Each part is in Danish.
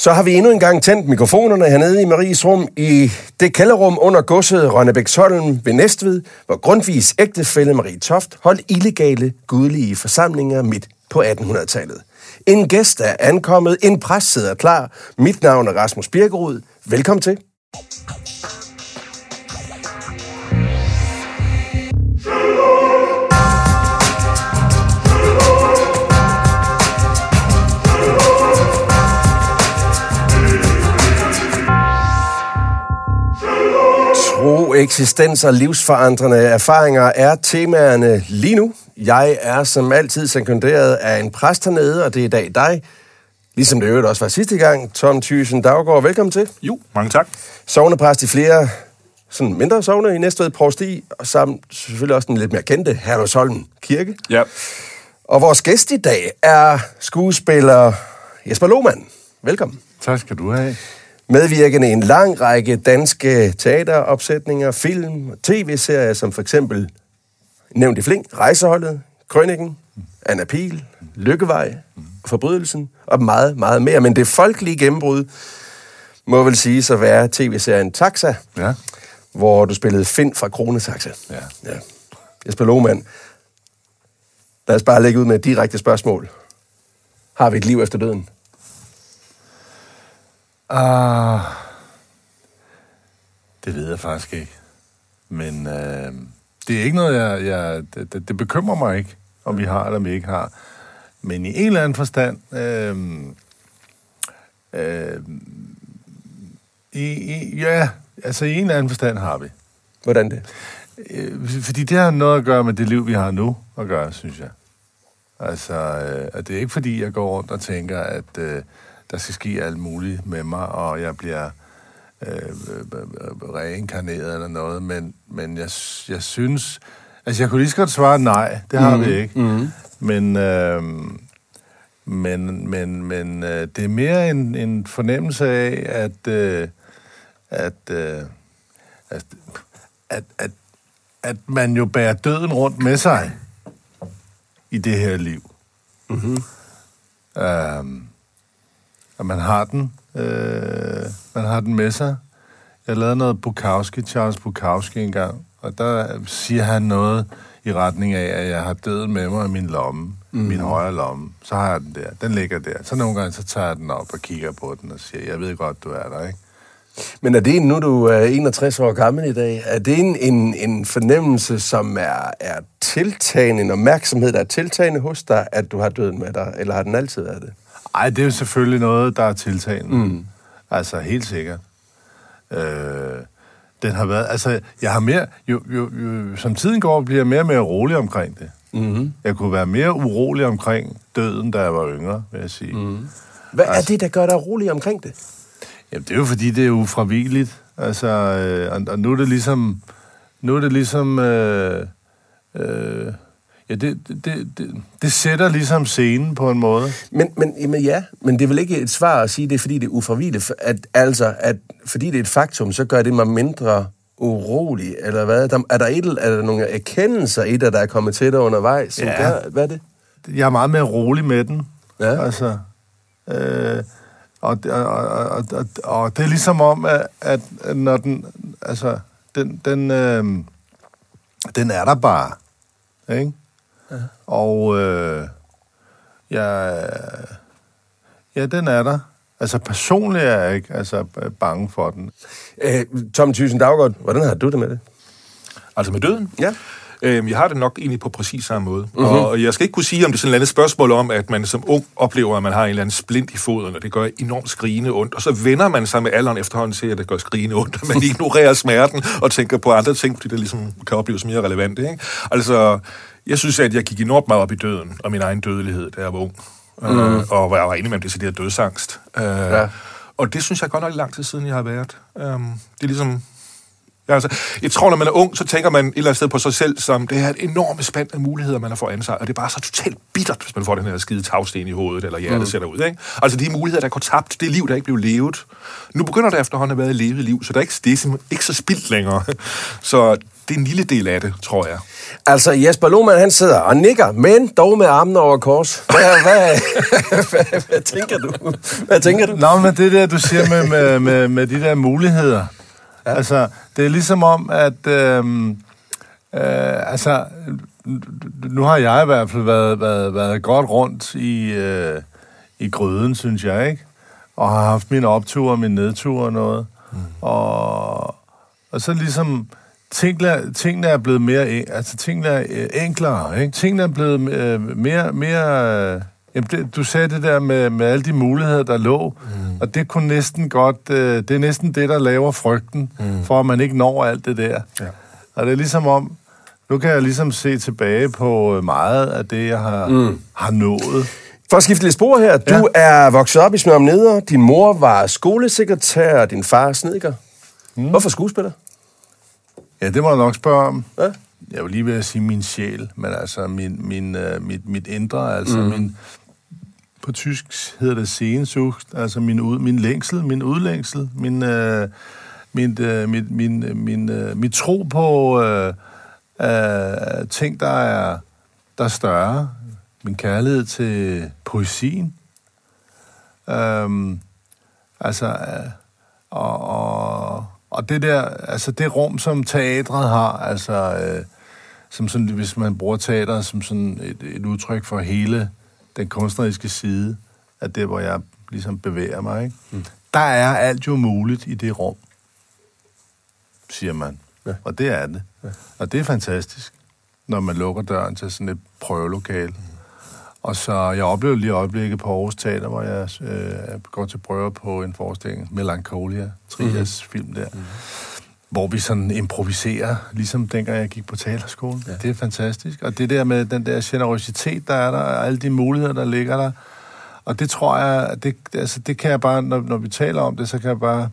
Så har vi endnu en gang tændt mikrofonerne hernede i Maries rum i det kælderrum under godset Rønnebæksholm ved Næstved, hvor Grundtvigs ægtefælle Marie Toft holdt illegale gudelige forsamlinger midt på 1800-tallet. En gæst er ankommet, en præst sidder klar. Mit navn er Rasmus Birkerud. Velkommen til. Tro, eksistens og livsforandrende erfaringer er temaerne lige nu. Jeg er som altid sekunderet af en præst hernede, og det er i dag dig. Ligesom det øvrigt også var sidste gang. Tom Thyssen Daggaard, velkommen til. Jo, mange tak. Sovnepræst i flere sådan mindre sovne i Næstved Provsti, og samt selvfølgelig også den lidt mere kendte Herlevsholm Kirke. Ja. Og vores gæst i dag er skuespiller Jesper Lohmann. Velkommen. Tak skal du have. Medvirkende i en lang række danske teateropsætninger, film og tv-serier, som for eksempel nævnt i Flink, Rejseholdet, Krøniken, Anna Pil, Lykkevej, Forbrydelsen og meget, meget mere. Men det folkelige gennembrud må vel sige at være tv-serien Taxa, Ja. hvor du spillede Finn fra Krone Taxa. Ja. ja. Jesper Lohmann, lad os bare lægge ud med et direkte spørgsmål. Har vi et liv efter døden? Uh, det ved jeg faktisk ikke. Men uh, det er ikke noget, jeg... jeg det, det, bekymrer mig ikke, om vi har eller om vi ikke har. Men i en eller anden forstand... Uh, uh, i, i, ja, altså i en eller anden forstand har vi. Hvordan det? Øh, Fordi det har noget at gøre med det liv, vi har nu at gøre, synes jeg. Altså, øh, og det er ikke fordi, jeg går rundt og tænker, at øh, der skal ske alt muligt med mig, og jeg bliver øh, øh, reinkarneret eller noget, men, men jeg, jeg synes... Altså, jeg kunne lige så godt svare nej, det har mm. vi ikke. Mm. Men, øh, men, men, men øh, det er mere en, en fornemmelse af, at, øh, at, øh, at, at, at, at man jo bærer døden rundt med sig i det her liv. Mm-hmm. Øhm, og man har den, øh, man har den med sig. Jeg lavede noget Bukowski, Charles Bukowski engang, og der siger han noget i retning af, at jeg har døden med mig i min lomme, mm. min højre lomme. Så har jeg den der. Den ligger der. Så nogle gange, så tager jeg den op og kigger på den og siger, jeg ved godt, du er der, ikke? Men er det, nu du er 61 år gammel i dag, er det en, en, en fornemmelse, som er, er tiltagende, en opmærksomhed, der er tiltagende hos dig, at du har døden med dig, eller har den altid været det? Ej, det er jo selvfølgelig noget, der er tiltagende. Mm. Altså, helt sikkert. Øh, den har været... Altså, jeg har mere... Jo, jo, jo, som tiden går, bliver jeg mere og mere rolig omkring det. Mm-hmm. Jeg kunne være mere urolig omkring døden, da jeg var yngre, vil jeg sige. Mm. Hvad altså, er det, der gør dig rolig omkring det? Jamen, det er jo fordi, det er ufravigeligt. Altså, øh, og, og nu er det ligesom... Nu er det ligesom... Øh, øh, ja, det, det, det, det, sætter ligesom scenen på en måde. Men, men jamen, ja, men det er vel ikke et svar at sige, det er fordi, det er ufravigeligt. At, altså, at fordi det er et faktum, så gør det mig mindre urolig, eller hvad? Der, er, der et, er der nogle erkendelser i det, der er kommet til dig undervejs? Som Ja. gør, hvad er det? Jeg er meget mere rolig med den. Ja. Altså, øh, og, og, og, og, og, det er ligesom om, at, at at når den, altså, den, den, øh, den er der bare, ikke? Ja. Og, øh, ja, ja, den er der. Altså, personligt er jeg ikke altså, bange for den. Øh, Tom Thyssen Daggaard, hvordan har du det med det? Altså med døden? Ja. Øhm, jeg har det nok egentlig på præcis samme måde. Mm-hmm. Og jeg skal ikke kunne sige, om det er sådan et andet spørgsmål om, at man som ung oplever, at man har en eller anden splint i foden, og det gør enormt skrigende ondt. Og så vender man sig med alderen efterhånden til, at det gør skrigende ondt, og man ignorerer smerten og tænker på andre ting, fordi det ligesom kan opleves mere relevant. Ikke? Altså, jeg synes, at jeg gik enormt meget op i døden og min egen dødelighed, da jeg var ung. Mm. Øh, og hvor jeg var enig med, at det er dødsangst. Øh, ja. Og det synes jeg godt nok lang tid siden, jeg har været. Um, det er ligesom... Ja, altså, jeg tror, når man er ung, så tænker man et eller andet sted på sig selv, som det er et enormt spand af muligheder, man har foran sig, og det er bare så totalt bittert, hvis man får den her skide tagsten i hovedet, eller hjertet mm. sætter ud. Ikke? Altså de muligheder, der går tabt, det liv, der ikke blev levet. Nu begynder det efterhånden at være et levet liv, så der er ikke, det er ikke så spildt længere. Så det er en lille del af det, tror jeg. Altså, Jesper Lohmann, han sidder og nikker, men dog med armene over kors. Hvad, hvad, hvad, hvad tænker du? Hvad tænker du? Nå, men det der, du siger med, med, med, med de der muligheder. Ja. Altså, det er ligesom om, at... Øhm, øh, altså, nu har jeg i hvert fald været, været, været godt rundt i, øh, i gryden, synes jeg, ikke? Og har haft mine opture og mine nedture og noget. Mm. Og, og så ligesom tingene, tingene er blevet mere, altså tingene er øh, enklere, ikke? Tingene er blevet øh, mere, mere øh, jamen du sagde det der med, med alle de muligheder, der lå, mm. og det kunne næsten godt, øh, det er næsten det, der laver frygten, mm. for at man ikke når alt det der. Ja. Og det er ligesom om, nu kan jeg ligesom se tilbage på meget af det, jeg har, mm. har nået. For at skifte lidt spor her. Du ja. er vokset op i Smørum Neder. Din mor var skolesekretær, og din far snedker. Mm. Hvorfor skuespiller? Ja, det må jeg nok spørge om. Ja? Jeg vil lige ved at sige min sjæl, men altså min, min, uh, mit, mit indre, altså mm. min... På tysk hedder det Sehnsucht, altså min, ud, min længsel, min udlængsel, min, uh, min, uh, min, min, min, uh, min tro på uh, uh, ting, der er, der er større. Min kærlighed til poesien. Um, altså, uh, og, og og det der, altså det rum, som teatret har, altså øh, som sådan, hvis man bruger teater som sådan et, et udtryk for hele den kunstneriske side af det, hvor jeg ligesom bevæger mig, ikke? Mm. der er alt jo muligt i det rum, siger man. Ja. Og det er det. Ja. Og det er fantastisk, når man lukker døren til sådan et prøvelokale. Mm. Og så jeg oplevede lige øjeblikket på Aarhus Teater, hvor jeg øh, går til prøver på en forestilling, Melancholia, Trias mm-hmm. film der, mm-hmm. hvor vi sådan improviserer, ligesom dengang jeg gik på teaterskolen. Ja. Det er fantastisk. Og det der med den der generositet, der er der, og alle de muligheder, der ligger der, og det tror jeg, det, altså det kan jeg bare, når, når vi taler om det, så kan jeg bare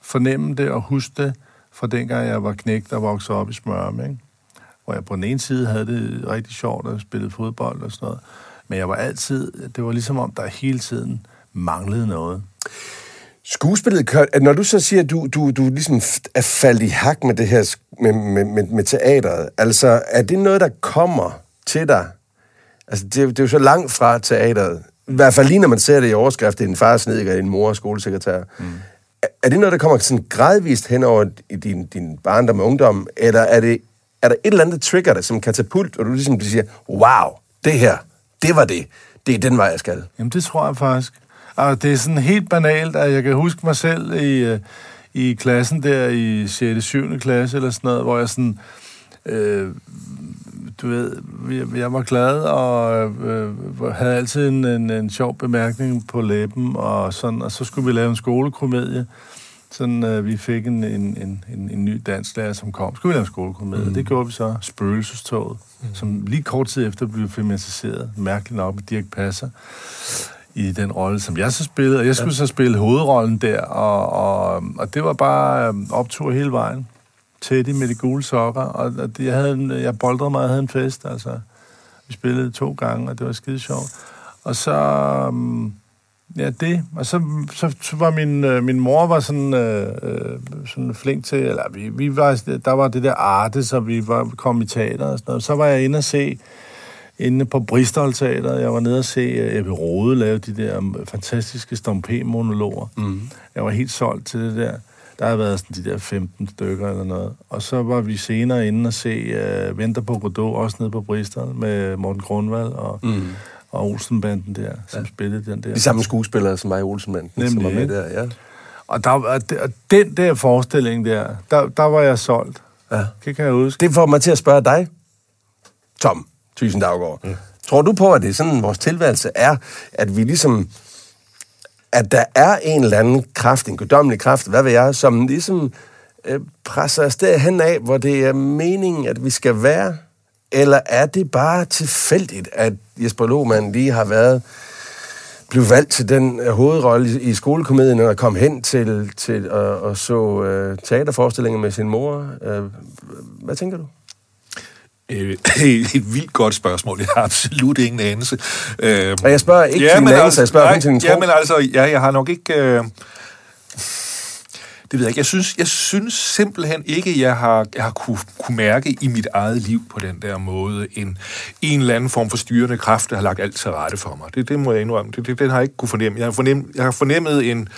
fornemme det og huske det fra dengang jeg var knægt og voksede op i Smørum, ikke? hvor jeg på den ene side havde det rigtig sjovt og spillede fodbold og sådan noget. Men jeg var altid, det var ligesom om, der hele tiden manglede noget. Skuespillet, når du så siger, at du, du, du ligesom er faldet i hak med det her med, med, med, med teateret, altså er det noget, der kommer til dig? Altså det, det er jo så langt fra teateret. I hvert fald lige når man ser det i overskrift, det er en far snediker, en mor skolesekretær. Mm. Er, er det noget, der kommer sådan gradvist hen over i din, din barndom og ungdom, eller er det er der et eller andet, der trigger dig som katapult, og du ligesom siger, wow, det her, det var det. Det er den vej, jeg skal. Jamen, det tror jeg faktisk. Og det er sådan helt banalt, at jeg kan huske mig selv i, øh, i klassen der i 6. 7. klasse eller sådan noget, hvor jeg sådan... Øh, du ved, jeg var glad og øh, øh, havde altid en, en, en sjov bemærkning på læben, og, sådan, og så skulle vi lave en skolekomedie. Sådan, øh, vi fik en, en, en, en, en ny dansklærer, som kom. Skulle vi lave skolekomedie? Mm. Det gjorde vi så. Spøgelsestoget, mm. som lige kort tid efter blev filmatiseret. Mærkeligt nok med Dirk Passer i den rolle, som jeg så spillede. Og jeg skulle ja. så spille hovedrollen der, og, og, og det var bare øh, optur hele vejen. Teddy med de gule sokker, og, og jeg, havde en, jeg boldrede mig og havde en fest, altså. Vi spillede to gange, og det var skide sjovt. Og så... Um, Ja, det. Og så, så, så var min, øh, min mor var sådan, øh, øh, sådan flink til, eller vi, vi var, der var det der arte, så vi var, kom i teater og sådan noget. Så var jeg inde og se, inde på Bristol Teater, jeg var nede og se uh, Ebbe Rode lave de der um, fantastiske Stompe-monologer. Mm. Jeg var helt solgt til det der. Der havde været sådan de der 15 stykker eller noget. Og så var vi senere inde og se uh, Venter på Godot, også nede på Bristol, med Morten Grundvald og... Mm og Olsenbanden der, som ja. spillede den der. De samme skuespillere som mig i Olsenbanden, Nemlig, som var med der, ja. Og, der, og den der forestilling der, der, der var jeg solgt. Ja. Det kan jeg huske. Det får mig til at spørge dig, Tom Thyssen Daggaard. Ja. Tror du på, at det er sådan, vores tilværelse er, at vi ligesom at der er en eller anden kraft, en guddommelig kraft, hvad ved jeg, som ligesom øh, presser os derhen af, hvor det er meningen, at vi skal være eller er det bare tilfældigt, at Jesper Lohmann lige har været blev valgt til den uh, hovedrolle i, skolekomedien, og kom hen til, til uh, og så uh, teaterforestillinger med sin mor. Uh, hvad tænker du? et vildt godt spørgsmål. Jeg har absolut ingen anelse. Uh, og jeg spørger ikke ja, til din anelse, altså, jeg spørger nej, til din tro. Ja, men altså, ja, jeg har nok ikke... Uh, det ved jeg ikke. Jeg synes, jeg synes simpelthen ikke, jeg har, jeg har kunne, kunne mærke i mit eget liv på den der måde en, en eller anden form for styrende kraft, der har lagt alt til rette for mig. Det, det må jeg indrømme. Det, det, den har jeg ikke kunne fornemme. Jeg har, fornem, jeg har fornemmet en,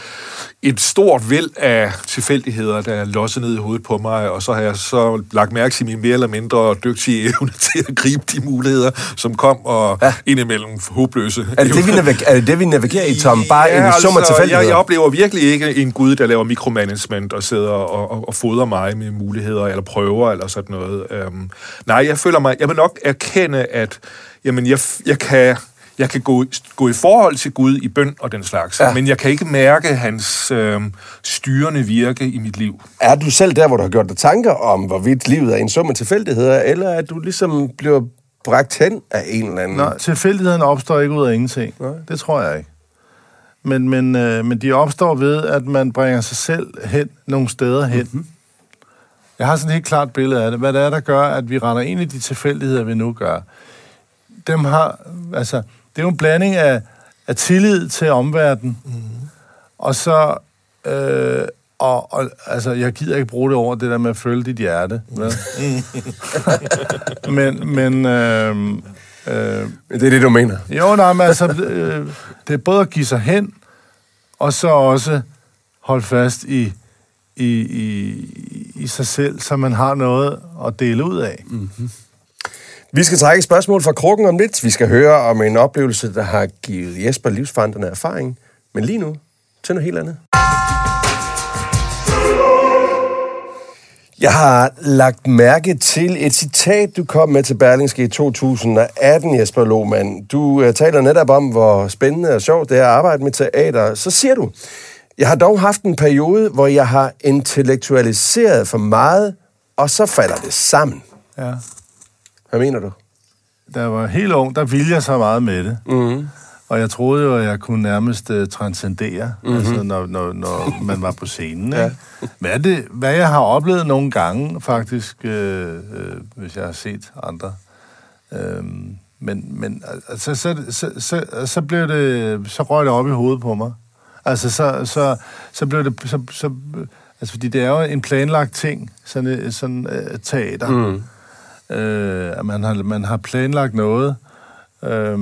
et stort væld af tilfældigheder, der er losset ned i hovedet på mig, og så har jeg så lagt mærke til min mere eller mindre dygtige evne til at gribe de muligheder, som kom, og ja. indimellem håbløse. Er det det, vi, navigerer, er det, det, vi navigerer i, Tom? Bare ja, en sum af altså, tilfældigheder? Jeg, jeg oplever virkelig ikke en gud, der laver mikromanagement og sidder og, og, og fodrer mig med muligheder eller prøver eller sådan noget. Um, nej, jeg føler mig... Jeg vil nok erkende, at jamen, jeg, jeg kan jeg kan gå, gå i forhold til Gud i bøn og den slags, ja. men jeg kan ikke mærke hans øh, styrende virke i mit liv. Er du selv der, hvor du har gjort dig tanker om, hvorvidt livet er en sum af tilfældigheder, eller er du ligesom bliver bragt hen af en eller anden... Nej, tilfældigheden opstår ikke ud af ingenting. Nej. Det tror jeg ikke. Men, men, øh, men de opstår ved, at man bringer sig selv hen nogle steder hen. Mm-hmm. Jeg har sådan et helt klart billede af det. Hvad det er, der gør, at vi render ind i de tilfældigheder, vi nu gør. Dem har, altså, det er jo en blanding af, af tillid til omverdenen, mm-hmm. og så øh, og, og altså, jeg gider ikke bruge det over det der med at følge dit hjerte. men, men, øh, øh, det er det, du mener? Jo, nej, men altså, øh, det er både at give sig hen, og så også holde fast i, i, i, i sig selv, så man har noget at dele ud af. Mm-hmm. Vi skal trække et spørgsmål fra krukken om lidt. Vi skal høre om en oplevelse, der har givet Jesper livsforandrende erfaring. Men lige nu til noget helt andet. Jeg har lagt mærke til et citat, du kom med til Berlingske i 2018, Jesper Lohmann. Du uh, taler netop om, hvor spændende og sjovt det er at arbejde med teater. Så siger du, jeg har dog haft en periode, hvor jeg har intellektualiseret for meget, og så falder det sammen. Ja. Hvad mener du? Da jeg var helt ung, der ville jeg så meget med det. Mm. Og jeg troede jo, at jeg kunne nærmest uh, transcendere, mm-hmm. altså, når, når, når man var på scenen. ja. hvad, det, hvad jeg har oplevet nogle gange, faktisk, øh, øh, hvis jeg har set andre. Øh, men men altså, så, så, så, så, blev det, så røg det op i hovedet på mig. Altså, så, så, så blev det... Så, så, altså, fordi det er jo en planlagt ting, sådan, sådan uh, teater. Mm. Øh, at man har, man har planlagt noget, øh,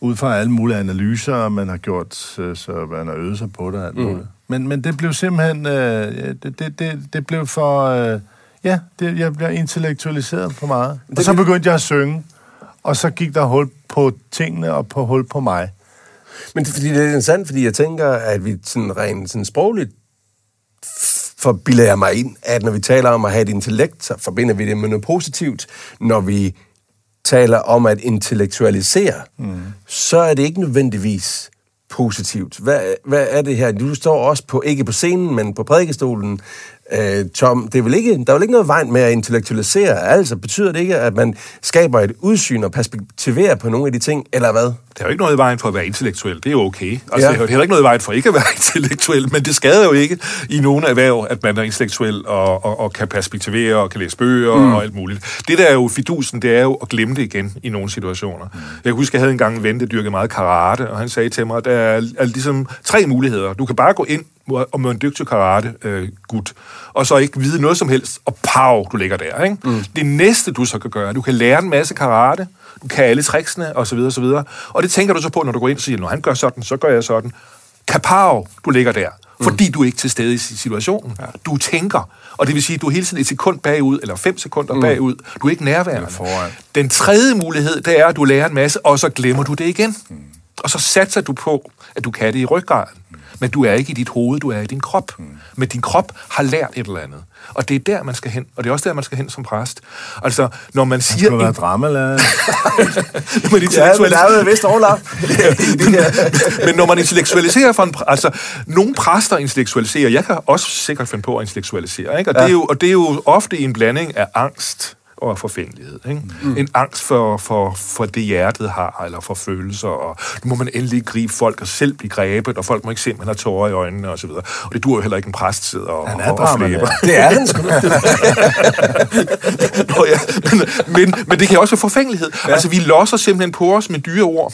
ud fra alle mulige analyser, man har gjort, så man har øvet sig på det. Alt mm. Men, men det blev simpelthen, øh, det, det, det, det blev for, øh, ja, det, jeg blev intellektualiseret for meget. Det, og så begyndte jeg at synge, og så gik der hul på tingene og på hul på mig. Men det, fordi det er interessant, fordi jeg tænker, at vi sådan rent sådan sprogligt forbilder jeg mig ind, at når vi taler om at have et intellekt, så forbinder vi det med noget positivt. Når vi taler om at intellektualisere, mm. så er det ikke nødvendigvis positivt. Hvad, hvad er det her? Du står også på, ikke på scenen, men på prædikestolen. Øh, Tom, det er vel ikke, der er vel ikke noget vejen med at intellektualisere? Altså, betyder det ikke, at man skaber et udsyn og perspektiverer på nogle af de ting, eller hvad? Der er jo ikke noget i vejen for at være intellektuel. Det er jo okay. Altså, ja. Det er heller ikke noget i vejen for ikke at være intellektuel, men det skader jo ikke i nogle erhverv, at man er intellektuel og, og, og kan perspektivere og kan læse bøger mm. og alt muligt. Det der er jo fidusen, det er jo at glemme det igen i nogle situationer. Mm. Jeg husker, jeg havde engang en ven, der dyrkede meget karate, og han sagde til mig, at der er, er ligesom tre muligheder. Du kan bare gå ind og med en dygtig karate-gut, øh, og så ikke vide noget som helst, og pow, du ligger der. Ikke? Mm. Det næste, du så kan gøre, du kan lære en masse karate, kan alle tricksene, og så videre, og så videre. Og det tænker du så på, når du går ind og siger, når han gør sådan, så gør jeg sådan. Kapow, du ligger der. Mm. Fordi du er ikke til stede i situationen. Ja. Du tænker. Og det vil sige, at du er hele tiden et sekund bagud, eller fem sekunder mm. bagud. Du er ikke nærværende. Den tredje mulighed, det er, at du lærer en masse, og så glemmer du det igen. Mm. Og så satser du på, at du kan det i ryggraden. Men du er ikke i dit hoved, du er i din krop. Mm. Men din krop har lært et eller andet. Og det er der, man skal hen. Og det er også der, man skal hen som præst. Altså, når man siger... Man skal være dramalærer. men ja, men der er jo et vist overlap. men når man intellektualiserer for en... Altså, nogle præster intellektualiserer. Jeg kan også sikkert finde på at intellektualisere. Ikke? Og, ja. det er jo, og det er jo ofte en blanding af angst og forfængelighed. Ikke? Mm. En angst for, for, for det, hjertet har, eller for følelser, og nu må man endelig gribe folk og selv blive grebet, og folk må ikke se, at man har tårer i øjnene, og så videre. Og det dur jo heller ikke en præst sidder og, han er og, og flæber. Det er han sgu Nå, ja. men, men, men det kan også være forfængelighed. Ja. Altså, vi losser simpelthen på os med dyre ord,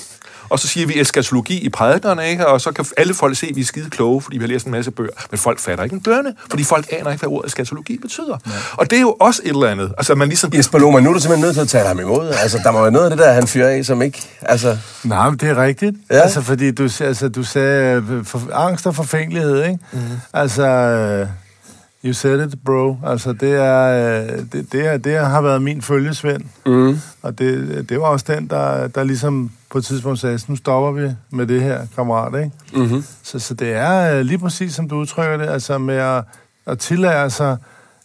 og så siger vi eskatologi i prædikerne, ikke? og så kan alle folk se, at vi er skide kloge, fordi vi har læst en masse bøger. Men folk fatter ikke en dørne, fordi folk aner ikke, hvad ordet eskatologi betyder. Ja. Og det er jo også et eller andet. Altså, man ligesom... Jesper Lohmann, nu er du simpelthen nødt til at tale ham imod. Altså, der må være noget af det der, han fyrer af, som ikke... Altså... Nej, men det er rigtigt. Ja. Altså, fordi du, altså, du sagde øh, for, angst og forfængelighed, ikke? Mm. Altså, øh, you said it, bro. Altså, det, er, øh, det, det, er, det har været min følgesvend. Mm. Og det, det var også den, der, der ligesom på et tidspunkt sagde, nu stopper vi med det her, kammerat, ikke? Mm-hmm. Så, så det er lige præcis, som du udtrykker det, altså med at, at tillære sig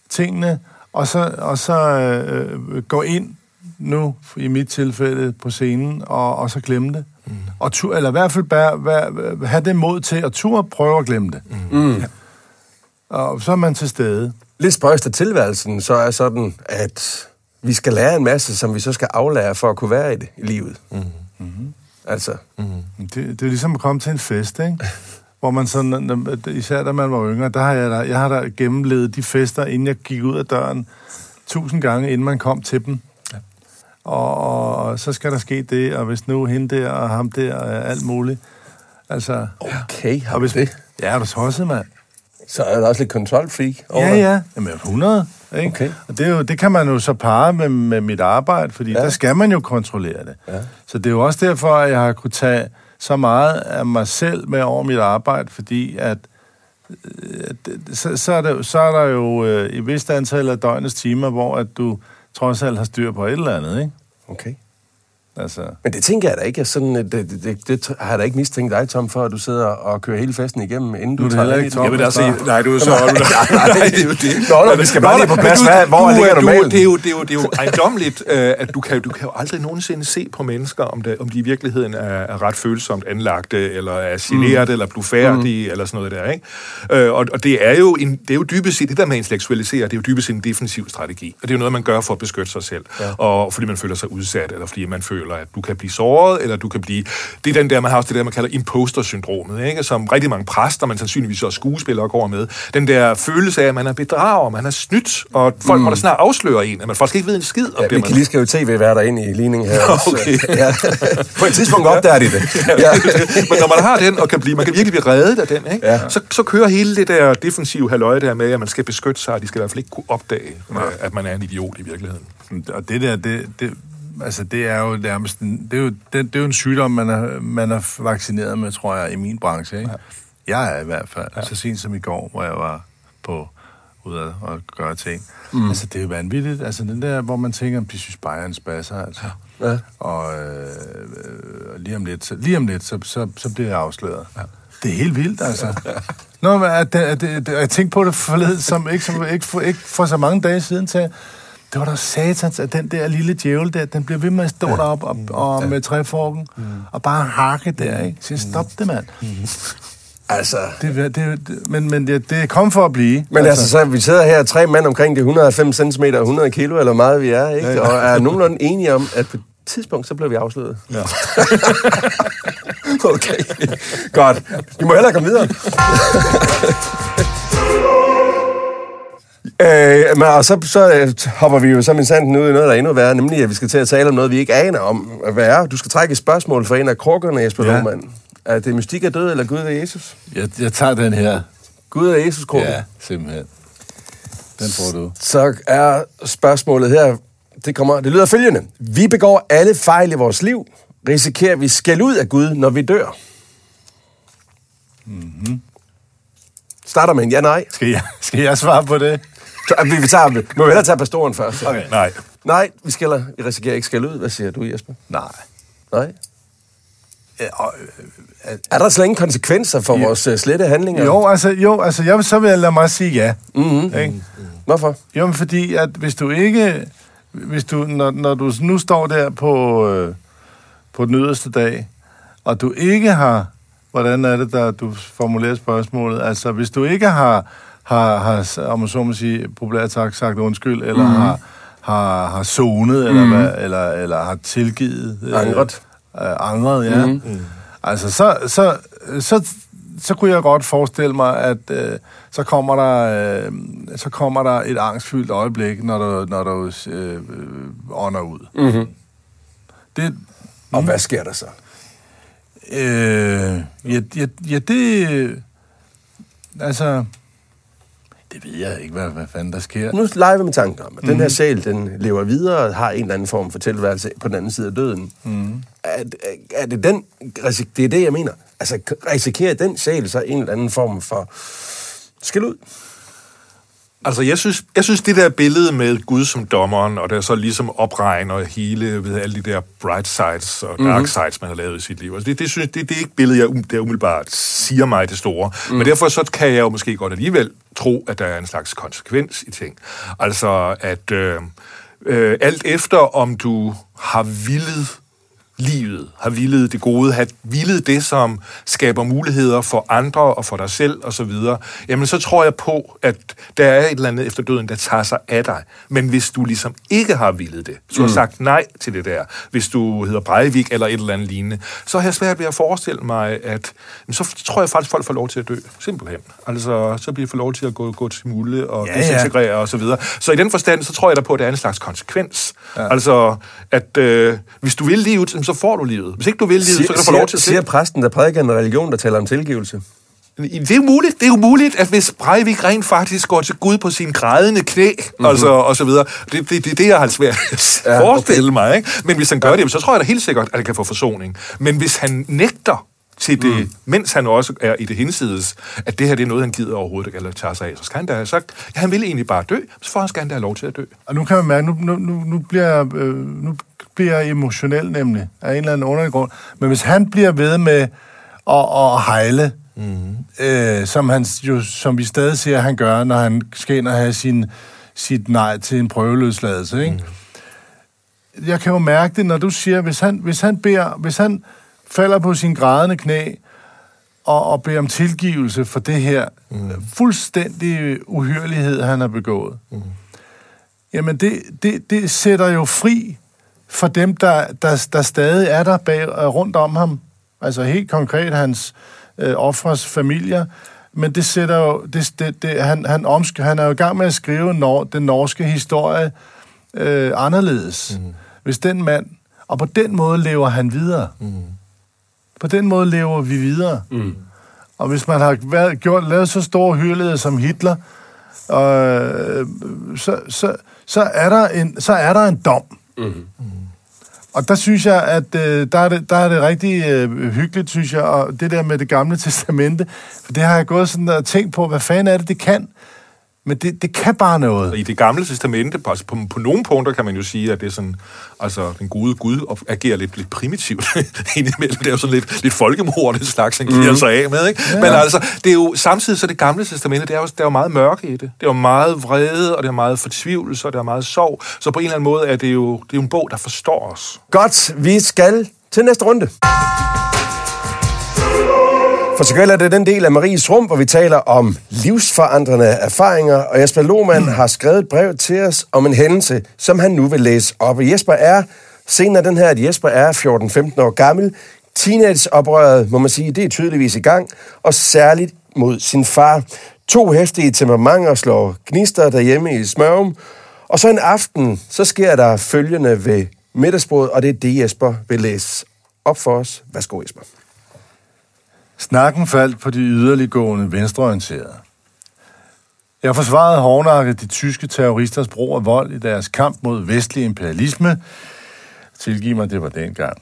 tingene, og så, og så øh, gå ind nu, i mit tilfælde, på scenen, og, og så glemme det. Mm. Og tur, eller i hvert fald bare, bare, have det mod til at turde prøve at glemme det. Mm. Ja. Og så er man til stede. Lidt spøjst af tilværelsen, så er sådan, at vi skal lære en masse, som vi så skal aflære for at kunne være i det i livet. Mm. Mm-hmm. Altså. Mm-hmm. Det, det er ligesom at komme til en fest, ikke? hvor man sådan, især da man var yngre, der har jeg, der, jeg har da gennemlevet de fester, inden jeg gik ud af døren, tusind gange, inden man kom til dem. Ja. Og, og, og så skal der ske det, og hvis nu hende der og ham der, og alt muligt. Altså, okay, har og hvis, det? Ja, er du tosset, mand. Så er der også lidt kontrolfreak over Ja, ja. Jamen, 100. Ikke? Okay. Og det, er jo, det kan man jo så parre med, med mit arbejde, fordi ja. der skal man jo kontrollere det. Ja. Så det er jo også derfor, at jeg har kunne tage så meget af mig selv med over mit arbejde, fordi at øh, så, så, er der, så er der jo øh, i vist antal af døgnets timer, hvor at du trods alt har styr på et eller andet, ikke? Altså. Men det tænker jeg da ikke. Sådan, det, det, det, det har jeg da ikke mistænkt dig, Tom, for at du sidder og kører hele festen igennem, inden du, du tager ikke Tom. Jeg vil da sige, nej, du er så... nej, nej, det er jo det. Nå, nå, vi skal bare lige på plads. Hvad, hvor du, ligger normalt? Det er jo, det er jo, det er jo ejendomligt, øh, at du kan, du kan jo aldrig nogensinde se på mennesker, om, det, om de i virkeligheden er, er ret følsomt anlagte, eller er generet, mm. eller blufærdige, mm. eller sådan noget der, ikke? Øh, og, og det er jo en, det er jo dybest set, det der med at intellektualisere, det er jo dybest set en defensiv strategi. Og det er jo noget, man gør for at beskytte sig selv. Ja. Og fordi man føler sig udsat, eller fordi man føler, at du kan blive såret, eller du kan blive... Det er den der, man har også det der, man kalder imposter-syndromet, ikke? som rigtig mange præster, man sandsynligvis også skuespillere går med. Den der følelse af, at man er bedrager, man er snydt, og folk mm. må da snart afsløre en, at man faktisk ikke ved en skid om ja, det, vi kan lige skrive tv-værter ind i ligningen her. Okay. ja. På et tidspunkt opdager de det. ja. Men når man har den, og kan blive, man kan virkelig blive reddet af den, ikke? Ja. Så, så kører hele det der defensive halvøje der med, at man skal beskytte sig, og de skal i hvert fald ikke kunne opdage, ja. at man er en idiot i virkeligheden. Og det der, det, det, altså det er jo nærmest en, det er jo, det, det er jo en sygdom, man er, man er vaccineret med, tror jeg, i min branche. Ikke? Ja. Jeg er i hvert fald. Ja. Så sent som i går, hvor jeg var på ude og gøre ting. Mm. Altså, det er jo vanvittigt. Altså, den der, hvor man tænker, de synes bare, en spasser, altså. Ja. Og øh, øh, lige om lidt, så, lige om lidt så, så, så bliver jeg afsløret. Ja. Det er helt vildt, altså. Nå, men at, at, at, at, jeg tænkte på det forleden, som ikke, som ikke, for, ikke for så mange dage siden, til det var da satans, at den der lille djævel der, den bliver ved med at stå ja. deroppe og, og ja. med træforken mm. og bare hakke der, ikke? Så stop det, mand. Mm. Altså... Det, det, men men det, det er kommet for at blive. Men altså, altså så vi sidder her, tre mænd omkring de 190 cm og 100 kilo, eller meget vi er, ikke? Ja, ja. Og er nogenlunde enige om, at på et tidspunkt, så bliver vi afsløret. Ja. okay. Godt. Vi må hellere komme videre. Øh, men, og så, så øh, hopper vi jo som en sanden ud i noget, der er endnu værre, nemlig at vi skal til at tale om noget, vi ikke aner om, hvad er. Du skal trække et spørgsmål fra en af krukkerne, Jesper ja. Lohmann. Er det mystik er død, eller Gud er Jesus? Jeg, jeg tager den her. Gud er Jesus krukke? Ja, simpelthen. Den får du. Så er spørgsmålet her, det, kommer, det lyder følgende. Vi begår alle fejl i vores liv. Risikerer vi skæld ud af Gud, når vi dør? Mm-hmm. Starter med en ja-nej. Skal jeg, skal jeg svare på det? Vi, vi tager, må vi hellere tage pastoren først. Okay. Nej. Nej, vi, skal, vi risikerer ikke skal ud. Hvad siger du, Jesper? Nej. Nej? Øh, er der slet ingen konsekvenser for ja. vores uh, slette handlinger? Jo, altså, jo, altså jeg, så vil jeg lade mig sige ja. Mm-hmm. Ikke? Mm-hmm. Hvorfor? Jo, men fordi at hvis du ikke... Hvis du, når, når du nu står der på, øh, på den yderste dag, og du ikke har... Hvordan er det, der du formulerer spørgsmålet? Altså, hvis du ikke har har, har om man så må sige, populært sagt, sagt undskyld, eller mm. har, har, har zonet, eller, mm. hvad, eller, eller har tilgivet. Øh, angret. Øh, angret, ja. Mm. Mm. Altså, så, så, så, så kunne jeg godt forestille mig, at øh, så, kommer der, øh, så kommer der et angstfyldt øjeblik, når du, når du øh, ånder ud. Mm-hmm. Det, og hvad sker der så? Øh, ja, ja, ja, det... Altså... Det ved jeg ikke, hvad, hvad fanden der sker. Nu leger vi med tanken om, at mm. den her sjæl, den lever videre og har en eller anden form for tilværelse på den anden side af døden. Mm. Er, er det den... Det er det, jeg mener. Altså, risikerer den sjæl så en eller anden form for skæld ud? Altså, jeg synes, jeg synes, det der billede med Gud som dommeren, og der så ligesom opregner hele ved alle de der bright sides og dark mm-hmm. sides, man har lavet i sit liv. Altså, det, det, synes, det, det er ikke billede, jeg um, der umiddelbart siger mig det store. Mm. Men derfor så kan jeg jo måske godt alligevel tro, at der er en slags konsekvens i ting. Altså, at øh, øh, alt efter om du har villet livet, har villet det gode, har villet det, som skaber muligheder for andre og for dig selv osv., jamen så tror jeg på, at der er et eller andet efter døden, der tager sig af dig. Men hvis du ligesom ikke har villet det, så har mm. sagt nej til det der, hvis du hedder Breivik eller et eller andet lignende, så har jeg svært ved at forestille mig, at så tror jeg faktisk, at folk får lov til at dø. Simpelthen. Altså, så bliver de får lov til at gå, gå til mulde og ja, desintegrere ja. og så videre. Så i den forstand, så tror jeg da på, at der er en slags konsekvens. Ja. Altså, at øh, hvis du vil livet, så får du livet. Hvis ikke du vil livet, siger, så kan du få lov til at Siger præsten, der prædiker en religion, der taler om tilgivelse? Det er jo muligt, det er jo muligt, at hvis Breivik rent faktisk går til Gud på sin grædende knæ, mm-hmm. altså, og så videre, det, det, det, det jeg har svært at ja, forestille okay. mig, ikke? Men hvis han gør det, så tror jeg da helt sikkert, at han kan få forsoning. Men hvis han nægter til det, mm. mens han også er i det hinsides, at det her det er noget, han gider overhovedet ikke eller tager sig af, så skal han da, så, ja, han vil egentlig bare dø, så får han skal han da have lov til at dø. Og nu kan man mærke, nu, nu, nu, nu bliver øh, nu bliver emotionel nemlig, af en eller anden underlig grund. Men hvis han bliver ved med at, at hejle, mm-hmm. øh, som, han jo, som vi stadig ser, han gør, når han skal ind og have sin, sit nej til en prøveløsladelse, ikke? Mm. Jeg kan jo mærke det, når du siger, hvis han, hvis han, beder, hvis han falder på sin grædende knæ, og, og beder om tilgivelse for det her mm. fuldstændig uhyrlighed, han har begået. Mm. Jamen, det, det, det sætter jo fri for dem, der, der, der stadig er der bag, øh, rundt om ham. Altså helt konkret hans øh, offres familier. Men det sætter jo... Det, det, det, han, han, omsk, han er jo i gang med at skrive nor, den norske historie øh, anderledes. Mm. Hvis den mand... Og på den måde lever han videre. Mm. På den måde lever vi videre. Mm. Og hvis man har været, gjort, lavet så store hyrligheder som Hitler, øh, så, så, så, er der en, så er der en dom. Mm. Mm. Og der synes jeg, at øh, der, er det, der er det rigtig øh, hyggeligt, synes jeg, og det der med det gamle testamente, for det har jeg gået sådan og tænkt på, hvad fanden er det, det kan? Men det, det kan bare noget. I det gamle testamente, på, altså på, på nogle punkter kan man jo sige, at det er sådan, altså den gode Gud agerer lidt, lidt primitivt indimellem. Det er jo sådan lidt, lidt folkemord, det slags, han giver mm. sig af med, ikke? Ja. Men altså, det er jo samtidig så det gamle testamente, det er jo, der er jo meget mørke i det. Det er jo meget vrede, og det er meget fortvivlelse, og det er meget sorg. Så på en eller anden måde er det jo, det er jo en bog, der forstår os. Godt, vi skal til næste runde. For så er det den del af Maries rum, hvor vi taler om livsforandrende erfaringer, og Jesper Lohmann har skrevet et brev til os om en hændelse, som han nu vil læse op. Og Jesper er, senere den her, at Jesper er 14-15 år gammel. Teenageoprøret, må man sige, det er tydeligvis i gang, og særligt mod sin far. To hæftige temperamenter slår gnister derhjemme i smørum, og så en aften, så sker der følgende ved middagsbordet, og det er det, Jesper vil læse op for os. Værsgo, Jesper. Snakken faldt på de yderliggående venstreorienterede. Jeg forsvarede hårdnakket de tyske terroristers brug af vold i deres kamp mod vestlig imperialisme. Tilgiv mig, det var dengang.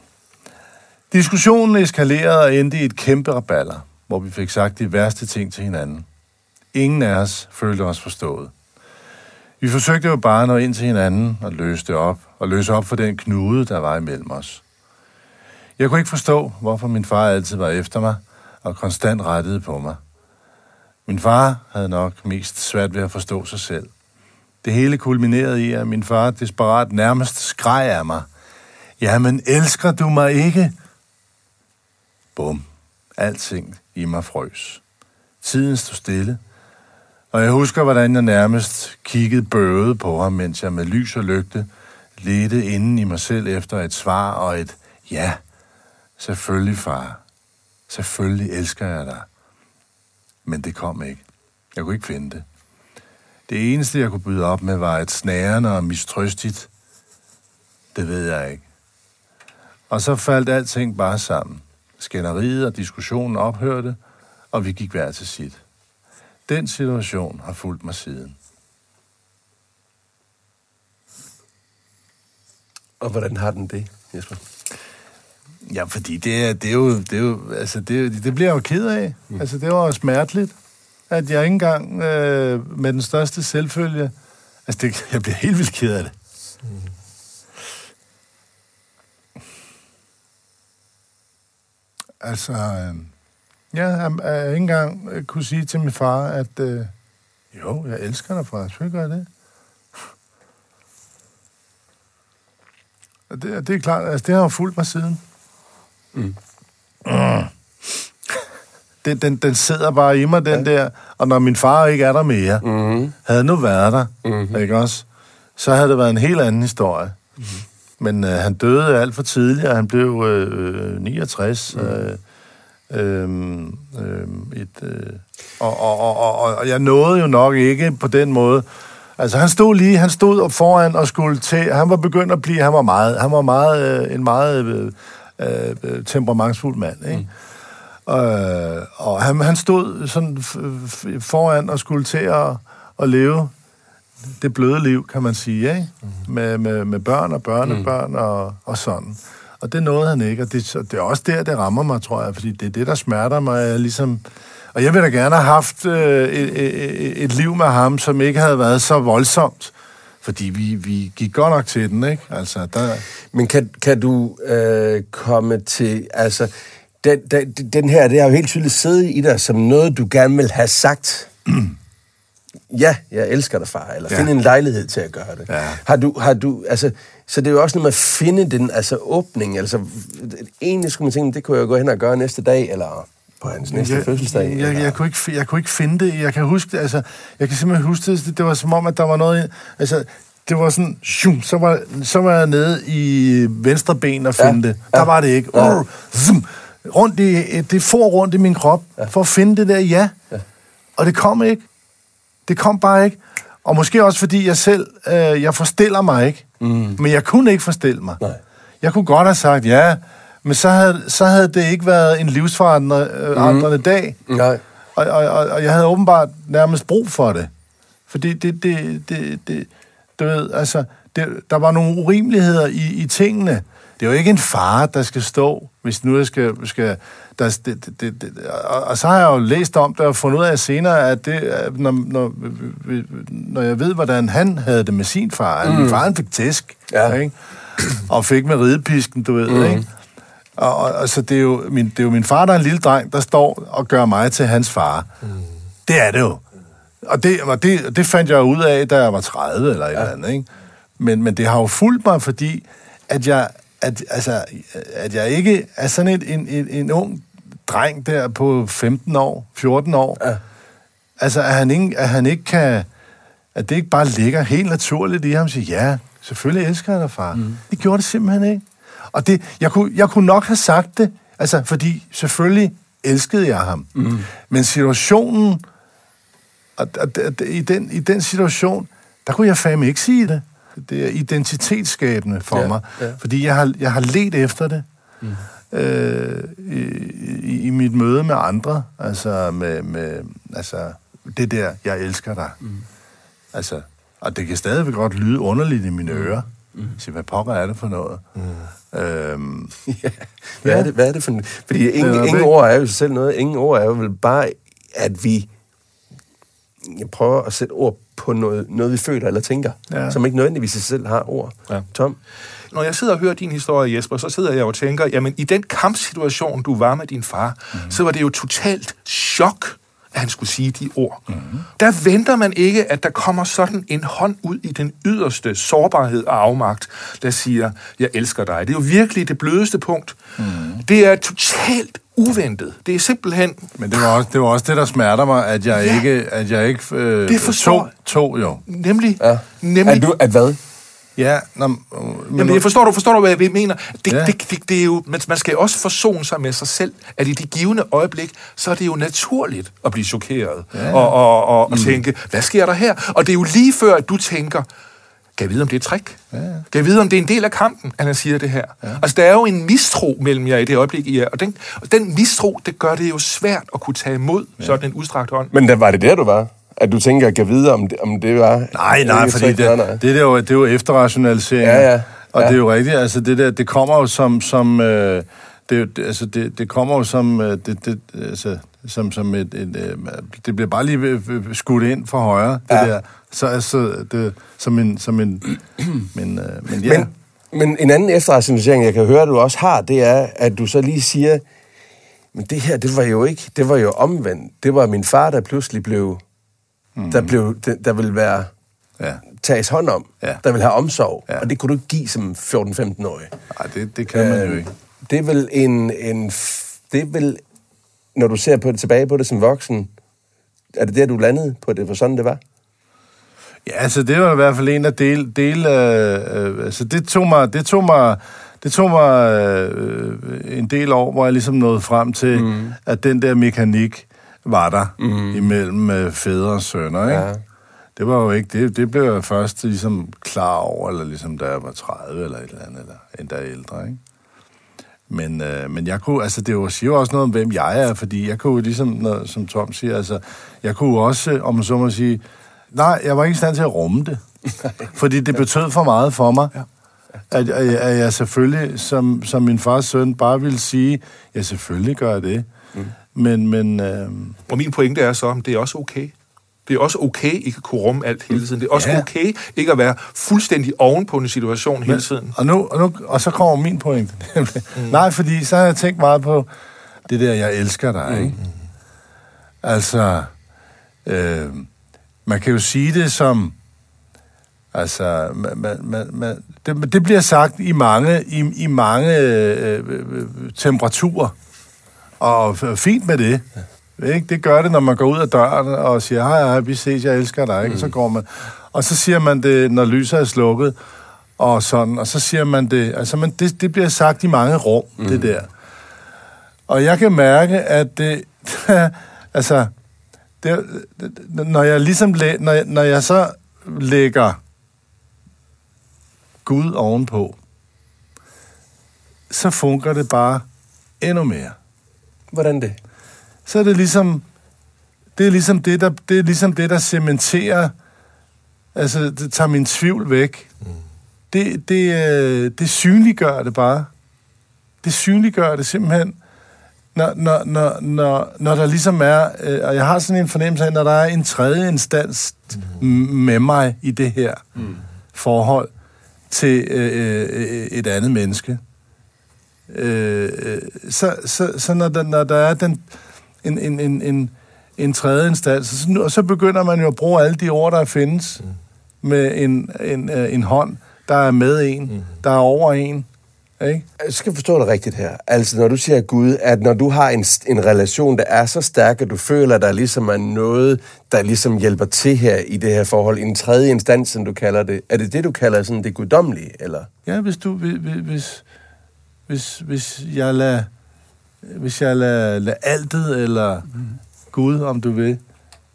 Diskussionen eskalerede og endte i et kæmpe raballer, hvor vi fik sagt de værste ting til hinanden. Ingen af os følte os forstået. Vi forsøgte jo bare at nå ind til hinanden og løse det op, og løse op for den knude, der var imellem os. Jeg kunne ikke forstå, hvorfor min far altid var efter mig – og konstant rettede på mig. Min far havde nok mest svært ved at forstå sig selv. Det hele kulminerede i, at min far desperat nærmest skreg af mig. Jamen, elsker du mig ikke? Bum. Alting i mig frøs. Tiden stod stille, og jeg husker, hvordan jeg nærmest kiggede bøvet på ham, mens jeg med lys og lygte ledte inden i mig selv efter et svar og et ja, selvfølgelig far. Selvfølgelig elsker jeg dig. Men det kom ikke. Jeg kunne ikke finde det. Det eneste, jeg kunne byde op med, var et snærende og mistrøstigt. Det ved jeg ikke. Og så faldt alting bare sammen. skænderiet og diskussionen ophørte, og vi gik hver til sit. Den situation har fulgt mig siden. Og hvordan har den det, Jesper? Ja, fordi det er, det er jo, det er jo, altså det, det bliver jeg jo ked af. Mm. Altså det var jo smerteligt, at jeg ikke engang øh, med den største selvfølge, altså det, jeg bliver helt vildt ked af det. Mm. Altså, øh, ja, jeg, jeg ikke engang kunne sige til min far, at øh, jo, jeg elsker dig, far. Selvfølgelig gør jeg det. Og det, det er klart, altså det har jo fulgt mig siden. Mm. Mm. Den, den, den sidder bare i mig, den ja. der. Og når min far ikke er der mere, mm. havde nu været der, mm. ikke også? Så havde det været en helt anden historie. Mm. Men øh, han døde alt for tidligt, og han blev øh, 69. Mm. Øh, øh, øh, et, øh, og, og, og, og, og jeg nåede jo nok ikke på den måde. Altså han stod lige, han stod foran og skulle til, han var begyndt at blive, han var meget, han var meget, øh, en meget øh, øh, temperamentsfuld mand, ikke? Mm. Øh, og han, han stod sådan foran og skulle til at, at leve det bløde liv, kan man sige, ikke? Mm. Med, med, med børn og børnebørn mm. og, og sådan. Og det nåede han ikke, og det, det er også der, det rammer mig, tror jeg, fordi det er det, der smerter mig, ligesom... Og jeg ville da gerne have haft øh, et, et, et liv med ham, som ikke havde været så voldsomt, fordi vi, vi gik godt nok til den, ikke? Altså, der... Men kan, kan du øh, komme til... Altså, den, den, den her, det har jo helt tydeligt siddet i dig som noget, du gerne vil have sagt. ja, jeg elsker dig, far, eller ja. finde en lejlighed til at gøre det. Ja. Har du, har du, altså, så det er jo også noget med at finde den altså, åbning. Altså, egentlig skulle man tænke, det kunne jeg gå hen og gøre næste dag, eller på hans næste jeg, fødselsdag? Jeg, jeg, jeg, kunne ikke, jeg kunne ikke finde det. Jeg kan huske det, altså, jeg kan simpelthen huske det, det var som om, at der var noget, altså, det var sådan, shum, så, var, så var jeg nede i venstre ben og finde ja, det. Der ja, var det ikke. Ja. Uh, zoom, rundt i, det får rundt i min krop, ja. for at finde det der ja. ja. Og det kom ikke. Det kom bare ikke. Og måske også fordi jeg selv, øh, jeg forstiller mig ikke. Mm. Men jeg kunne ikke forstille mig. Nej. Jeg kunne godt have sagt ja, men så havde, så havde det ikke været en livsforandrende mm. dag. Nej. Og, og, og, og jeg havde åbenbart nærmest brug for det. Fordi det, det, det, det du ved, altså, det, der var nogle urimeligheder i, i tingene. Det er jo ikke en far, der skal stå, hvis nu jeg skal... skal der, det, det, det, og, og så har jeg jo læst om det og fundet ud af senere, at det, når, når, når jeg ved, hvordan han havde det med sin far, mm. min far han fik tæsk, ja. ikke? og fik med ridepisken, du ved, mm. ikke? Og, og, altså, det er, jo min, det er jo min far, der er en lille dreng, der står og gør mig til hans far. Mm. Det er det jo. Og det, og det, det fandt jeg ud af, da jeg var 30 eller et ja. eller andet, ikke? Men, men det har jo fulgt mig, fordi at jeg, at, altså, at jeg ikke er sådan et, en, en, en ung dreng der på 15 år, 14 år. Ja. Altså, at han, ikke, at han ikke kan... At det ikke bare ligger helt naturligt i ham og siger, ja, selvfølgelig elsker jeg dig, far. Mm. Det gjorde det simpelthen ikke. Og det, jeg, kunne, jeg kunne nok have sagt det, altså, fordi selvfølgelig elskede jeg ham. Mm. Men situationen, og, og, og, i, den, i den situation, der kunne jeg fandme ikke sige det. Det er identitetsskabende for ja, mig, ja. fordi jeg har, jeg har let efter det. Mm. Øh, i, i mit møde med andre, altså med, med altså det der, jeg elsker dig. Mm. Altså, og det kan stadigvæk godt lyde underligt i mine mm. ører. Mm. Så hvad pokker er det for noget? Mm. Øhm, ja. Hvad, ja. Er det, hvad er det for noget? Fordi ingen, ingen ord er jo selv noget. Ingen ord er jo vel bare, at vi jeg prøver at sætte ord på noget, noget vi føler eller tænker, ja. som ikke nødvendigvis i selv har ord. Ja. Tom? Når jeg sidder og hører din historie, Jesper, så sidder jeg og tænker, jamen i den kampsituation, du var med din far, mm. så var det jo totalt chok, at han skulle sige de ord. Mm. Der venter man ikke, at der kommer sådan en hånd ud i den yderste sårbarhed og afmagt, der siger, jeg elsker dig. Det er jo virkelig det blødeste punkt. Mm. Det er totalt uventet. Det er simpelthen... Men det var også det, var også det der smerter mig, at jeg ja. ikke, at jeg ikke øh, det forstår... tog, tog jo. Nemlig... Ja. nemlig at, du, at hvad? Ja, nå, men... Jamen, jeg forstår du, forstår du, hvad jeg mener? Det, ja. det, det, det er jo, man skal jo også forsone sig med sig selv, at i de givende øjeblik, så er det jo naturligt at blive chokeret ja. og, og, og, og mm. tænke, hvad sker der her? Og det er jo lige før, at du tænker, kan jeg vide, om det er et trick? Ja, ja. Kan jeg vide, om det er en del af kampen, at han siger det her? Ja. Altså, der er jo en mistro mellem jer i det øjeblik, I er, og den, og den mistro, det gør det jo svært at kunne tage imod ja. sådan en udstrakt hånd. Men der var det der, du var? At du tænker, kan vide, om det, om det var... Nej, nej, fordi det, nej. det, er jo, det er jo efterrationalisering. Ja, ja. Og Ja. det er jo rigtigt, altså det der, det kommer jo som, som øh, det, det, altså det, det kommer jo som, øh, det, det, altså, som, som et, et øh, det bliver bare lige skudt ind for højre, det Ja. der. Så altså, det, som en, som en, men, øh, men ja. Men, men en anden efterrationalisering, jeg kan høre, du også har, det er, at du så lige siger, men det her, det var jo ikke, det var jo omvendt. Det var min far, der pludselig blev, mm. der, blev der, der ville være, ja. tages hånd om, Ja. der vil have omsorg, Ja. og det kunne du ikke give som 14-15-årig. Nej, det, det kan man jo Øh, ikke. Det er vel en, en... Det vel, når du ser på det, tilbage på det som voksen, er det der, du landede på det, for sådan det var? Ja, altså det var i hvert fald en af del, del øh, øh, altså det tog mig, det tog mig, det tog mig øh, en del år, hvor jeg ligesom nåede frem til, mm. at den der mekanik var der mm. imellem øh, fædre og sønner, ikke? Ja. Det var jo ikke, det, det blev jeg først ligesom klar over, eller ligesom da jeg var 30 eller et eller andet, eller endda ældre, ikke? Men, øh, men jeg kunne, altså det jo, siger jo også noget om, hvem jeg er, fordi jeg kunne ligesom, når, som Tom siger, altså, jeg kunne også, om man så må sige, nej, jeg var ikke i stand til at rumme det. fordi det betød for meget for mig. Ja. At, at, at jeg selvfølgelig, som, som min fars søn, bare ville sige, ja, selvfølgelig gør jeg det. Mm. Men, men øh, Og min pointe er så, at det er også okay. Det er også okay ikke at kunne rumme alt hele tiden. Det er også Ja. okay ikke at være fuldstændig oven på en situation hele tiden. Og, nu, og, nu, og så kommer min point. mm. Nej, fordi så har jeg tænkt meget på det der, jeg elsker dig, ikke? Altså, øh, man kan jo sige det som, altså, man, man, man, man, det, det bliver sagt i mange, i, i mange øh, øh, øh, temperaturer, og fint med det. Ikke? Det gør det, når man går ud af døren og siger, hej, hej, vi ses, jeg elsker dig. Ikke? Mm. Så går man. Og så siger man det, når lyset er slukket, og sådan, og så siger man det, altså man, det, det bliver sagt i mange rum, mm. det der. Og jeg kan mærke, at det, altså, det, det, når jeg ligesom, læ, når, jeg, når jeg så lægger Gud ovenpå, så fungerer det bare endnu mere. Hvordan det? Så er det ligesom, det er ligesom det, der, det er ligesom det, der cementerer, altså det tager min tvivl væk. Mm. Det, det, øh, det synliggør det bare. Det synliggør det simpelthen, når, når, når, når, når der ligesom er, øh, og jeg har sådan en fornemmelse af, når der er en tredje instans mm. med mig i det her mm. forhold til øh, øh, et andet menneske, øh, øh, så, så, så når, der, når der er den, en, en, en, en, en tredje instans, så, og så begynder man jo at bruge alle de ord, der findes, mm. med en, en, øh, en hånd, der er med en, mm. der er over en. Ikke? Jeg skal forstå det rigtigt her. Altså, når du siger Gud, at når du har en, en relation, der er så stærk, at du føler, at der ligesom er noget, der ligesom hjælper til her i det her forhold, en tredje instans, som du kalder det. Er det det, du kalder sådan det guddommelige, eller? Ja, hvis du, hvis, hvis, hvis, jeg lader, hvis jeg lader, lader altet, eller mm. Gud, om du vil,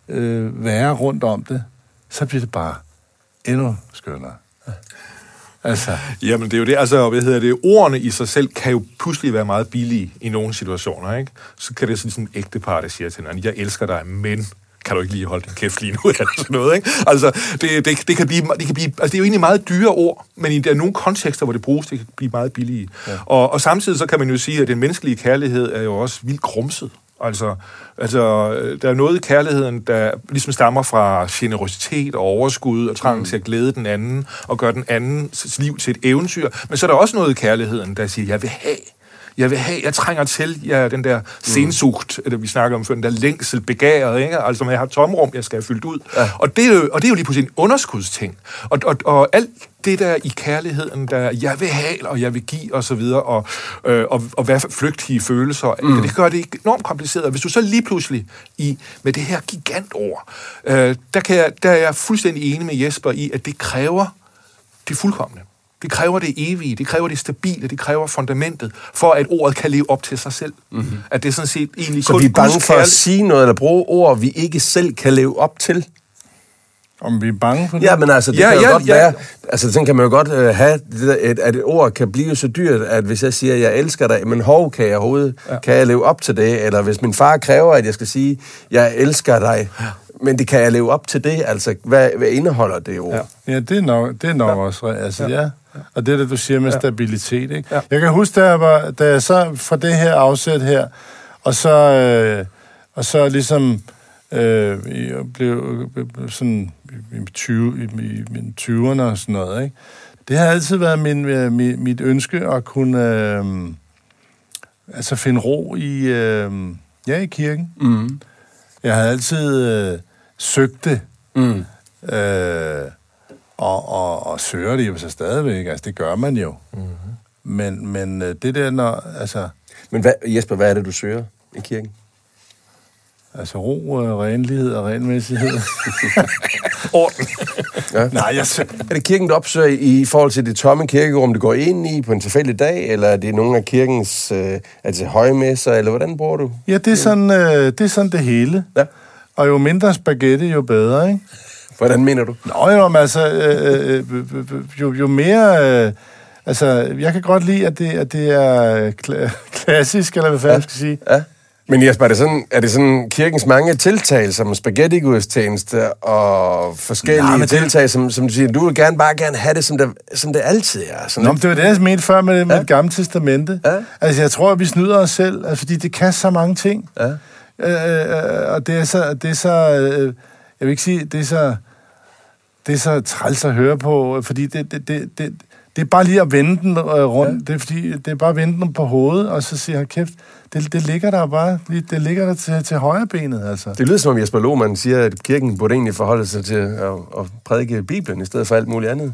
øh, være rundt om det, så bliver det bare endnu skønnere. Altså, Jamen, det er jo det. Altså, hvad hedder det? Ordene i sig selv kan jo pludselig være meget billige i nogle situationer, ikke? Så kan det sådan sådan en ægtepar, der siger til hinanden, jeg elsker dig, men kan du ikke lige holde din kæft lige nu, eller sådan noget, ikke? Altså, det, det, det, kan blive, det, kan blive, altså, det er jo egentlig meget dyre ord, men i der er nogle kontekster, hvor det bruges, det kan blive meget billige. Ja. Og, og samtidig så kan man jo sige, at den menneskelige kærlighed er jo også vildt grumset. Altså, altså, der er noget i kærligheden, der ligesom stammer fra generositet og overskud og trangen mm. til at glæde den anden og gøre den andens liv til et eventyr. Men så er der også noget i kærligheden, der siger, jeg vil have, jeg vil have, jeg trænger til, er den der sensugt, mm. vi snakker om før, den der længsel begæret, ikke? altså jeg har tomrum, jeg skal have fyldt ud. Ja. Og, det er jo, og det er jo lige pludselig en underskudsting. Og, og, og alt det der i kærligheden, der jeg vil have, og jeg vil give, og så videre, og, øh, og, og hvad flygtige følelser, mm. det gør det enormt kompliceret. Hvis du så lige pludselig i, med det her gigantord, øh, der, kan jeg, der er jeg fuldstændig enig med Jesper i, at det kræver det fuldkommende. Det kræver det evige, det kræver det stabile, det kræver fundamentet, for at ordet kan leve op til sig selv. Mm-hmm. At det er sådan set egentlig Så kun vi er bange for at kærlighed- sige noget, eller bruge ord, vi ikke selv kan leve op til. Om vi er bange for det? Ja, men altså, det Ja, ja, kan jo ja, godt ja. være... Altså, sådan kan man jo godt øh, have, det der, et, at et ord kan blive så dyrt, at hvis jeg siger, jeg elsker dig, men hov, kan jeg overhovedet, ja. kan jeg leve op til det? Eller hvis min far kræver, at jeg skal sige, jeg elsker dig, ja. men det kan jeg leve op til det? Altså, hvad, hvad indeholder det ord? Ja. Ja, det er nok, det er nok ja. også, altså ja. ja. Og det er det, du siger med ja. stabilitet, ikke? Ja. Jeg kan huske, da jeg, var, da jeg så fra det her afsæt her, og så, øh, og så ligesom øh, jeg blev, blev sådan i, 20, i, i mine 20'erne og sådan noget, ikke? Det har altid været min, øh, mit, mit ønske at kunne øh, altså finde ro i, øh, ja, i kirken. Mm. Jeg har altid øh, søgt det. Mm. Øh, og, og, og søger det jo så stadigvæk. Altså, det gør man jo. Mm-hmm. Men, men øh, det der, når... Altså, Men hvad, Jesper, hvad er det, du søger i kirken? altså ro, øh, renlighed og renmæssighed. Orden. Ja. Nej, jeg søger... Er det kirken, du opsøger i, i forhold til det tomme kirkerum, du går ind i på en tilfældig dag, eller er det nogle af kirkens øh, altså højmesser, eller hvordan bruger du? Ja, det er, sådan, øh, det er sådan det hele. Ja. Og jo mindre spaghetti, jo bedre, ikke? Hvordan mener du? Nå, jo, men altså, øh, øh, øh, øh, jo, jo mere... Øh, altså, jeg kan godt lide, at det, at det er kla- klassisk, eller hvad fanden ja. skal sige. Ja. Men Jesper, er det sådan, er det sådan kirkens mange tiltag, som spaghetti og forskellige Nej, men det- tiltag, som, som du siger, du vil gerne bare gerne have det, som det, som det altid er. Sådan Nå, men det var det, jeg mente før med, med det gamle testamente. Ja. Altså, jeg tror, at vi snyder os selv, altså, fordi det kan så mange ting. Ja. Øh, øh, og det er så, det er så øh, jeg vil ikke sige, det er så, det er så træls at høre på, fordi det, det, det, det, det er bare lige at vende den øh, rundt. Ja. Det er fordi, det er bare at vende den på hovedet, og så siger han, kæft, det, det ligger der bare, det ligger der til, til højre benet, altså. Det lyder som om Jesper Lohmann siger, at kirken burde egentlig forholde sig til at, at prædike Bibelen i stedet for alt muligt andet.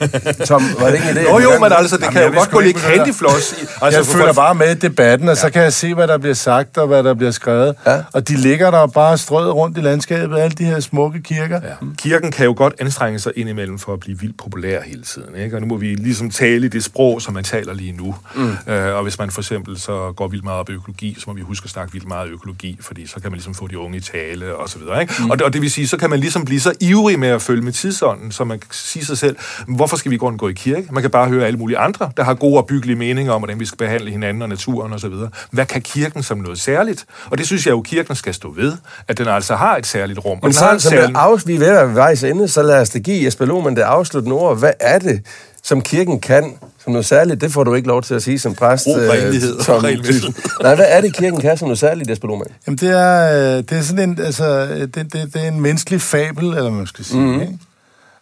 Tom, var det ikke idé? Jo, jo, Hvordan- men altså, det Jamen, kan jeg jo godt gå ikke lidt candyfloss. i- Altså, jeg følger folk- bare med i debatten, og ja. så kan jeg se, hvad der bliver sagt, og hvad der bliver skrevet. Ja. Og de ligger der bare strøget rundt i landskabet, alle de her smukke kirker. Ja. Kirken kan jo godt anstrenge sig indimellem for at blive vildt populær hele tiden. Ikke? Og nu må vi ligesom tale i det sprog, som man taler lige nu. Mm. Øh, og hvis man for eksempel så går vildt meget op i økologi, så må vi huske at snakke vildt meget økologi, fordi så kan man ligesom få de unge i tale og så videre. Ikke? Mm. Og, det, og det vil sige, så kan man ligesom blive så ivrig med at følge med tidsånden, så man kan sige sig selv, hvorfor skal vi gå og gå i kirke? Man kan bare høre alle mulige andre, der har gode og byggelige meninger om, hvordan vi skal behandle hinanden og naturen og så videre. Hvad kan kirken som noget særligt? Og det synes jeg jo, kirken skal stå ved, at den altså har et særligt rum. Men den har så, som særlig- af, vi er ved at være vejs ende, så lad os da give Jesper Lohmann det afsluttende ord. Hvad er det, som kirken kan som noget særligt? Det får du ikke lov til at sige som præst. Øh, renlighed og regelmæssighed. Thyssen. Nej, hvad er det, kirken kan som noget særligt, Jesper Lohmann? Jamen, det er, øh, det er sådan en, altså, det, det, det er en menneskelig fabel, eller man skal sige, mm-hmm. ikke?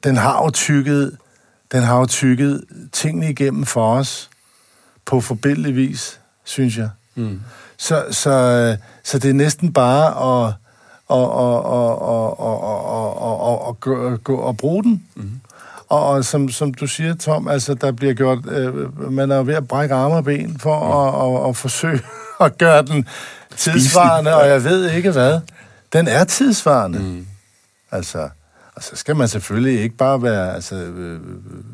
Den har jo tykket, den har jo tykket tingene igennem for os på forbindelig vis, synes jeg. Mm. Så, så, øh, så det er næsten bare at, at, at, at, at, at, at, at, at gå, gå og bruge den. Mm. Og, og som, som du siger, Tom, altså, der bliver gjort, øh, man er ved at brække arme og ben for mm. at, at, at forsøge at gøre den tidsvarende, og jeg ved ikke hvad. Den er tidsvarende. Mm. Altså, og så skal man selvfølgelig ikke bare være, altså, øh,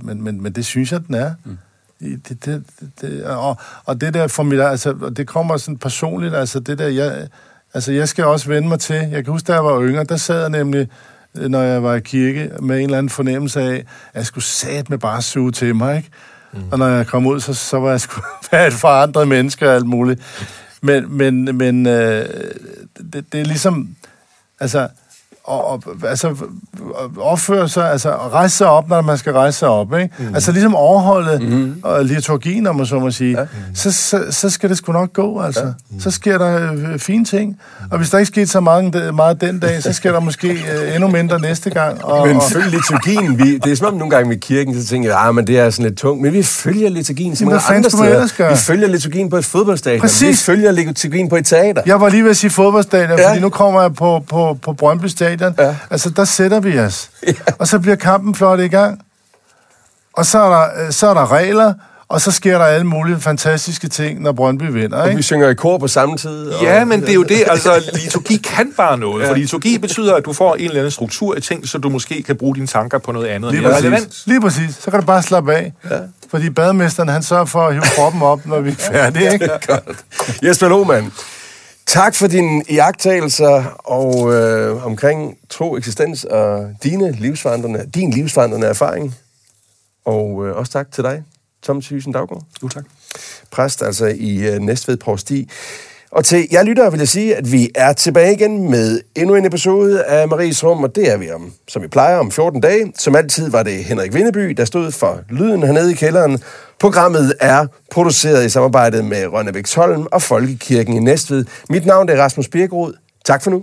men, men, men det synes jeg, den er. Mm. Det, det, det, og, og det der for mit, altså, det kommer sådan personligt, altså det der, jeg, altså jeg skal også vende mig til, jeg kan huske, da jeg var yngre, der sad jeg nemlig, øh, når jeg var i kirke, med en eller anden fornemmelse af, at jeg skulle sat med bare suge til mig, ikke? Mm. Og når jeg kom ud, så, så var jeg sgu et forandret menneske og alt muligt. Men, men, men øh, det, det er ligesom, altså, og, og, altså, opføre sig, altså rejse sig op, når man skal rejse sig op, ikke? Mm. Altså ligesom overholde mm. og liturgien, om man så må sige. Ja. Mm. Så, så, så skal det sgu nok gå, altså. Ja. Mm. Så sker der øh, fine ting. Og hvis der ikke skete så meget, meget den dag, så sker der måske øh, endnu mindre næste gang. Og, Men og, følge liturgien, vi, det er som om nogle gange med kirken, så tænker jeg, ah, men det er sådan lidt tungt. Men vi følger liturgien så mange andre steder. Vi følger liturgien på et fodboldstadion. Præcis. Vi følger liturgien på et teater. Jeg var lige ved at sige fodboldstadion, ja. fordi nu kommer jeg på, på, på Brøndby Stadion. Ja. Altså, der sætter vi os. Ja. Og så bliver kampen flot i gang. Og så er, der, øh, så er der regler, og så sker der alle mulige fantastiske ting, når Brøndby vinder, Og vi ikke? synger i kor på samme tid. Og, Ja, men det er jo det, altså liturgi kan bare noget, ja. for liturgi betyder, at du får en eller anden struktur i ting, så du måske kan bruge dine tanker på noget andet. Lige relevant. præcis. Lige præcis. Så kan du bare slappe af. Ja. Fordi bademesteren, han sørger for at hive kroppen op, når vi er færdige, ikke? Godt. Jesper Lohmann, Tak for dine iagttagelser og øh, omkring tro, eksistens og dine livsforandrende, din livsforandrende erfaring. Og øh, også tak til dig, Thomas Hysen Daggaard. Jo, tak. Præst altså i øh, Næstved Provsti. Og til jer lyttere vil jeg sige, at vi er tilbage igen med endnu en episode af Maries Rum, og det er vi om, som vi plejer om 14 dage. Som altid var det Henrik Vindeby, der stod for lyden hernede i kælderen. Programmet er produceret i samarbejde med Rønne Holm og Folkekirken i Næstved. Mit navn er Rasmus Birkerud. Tak for nu.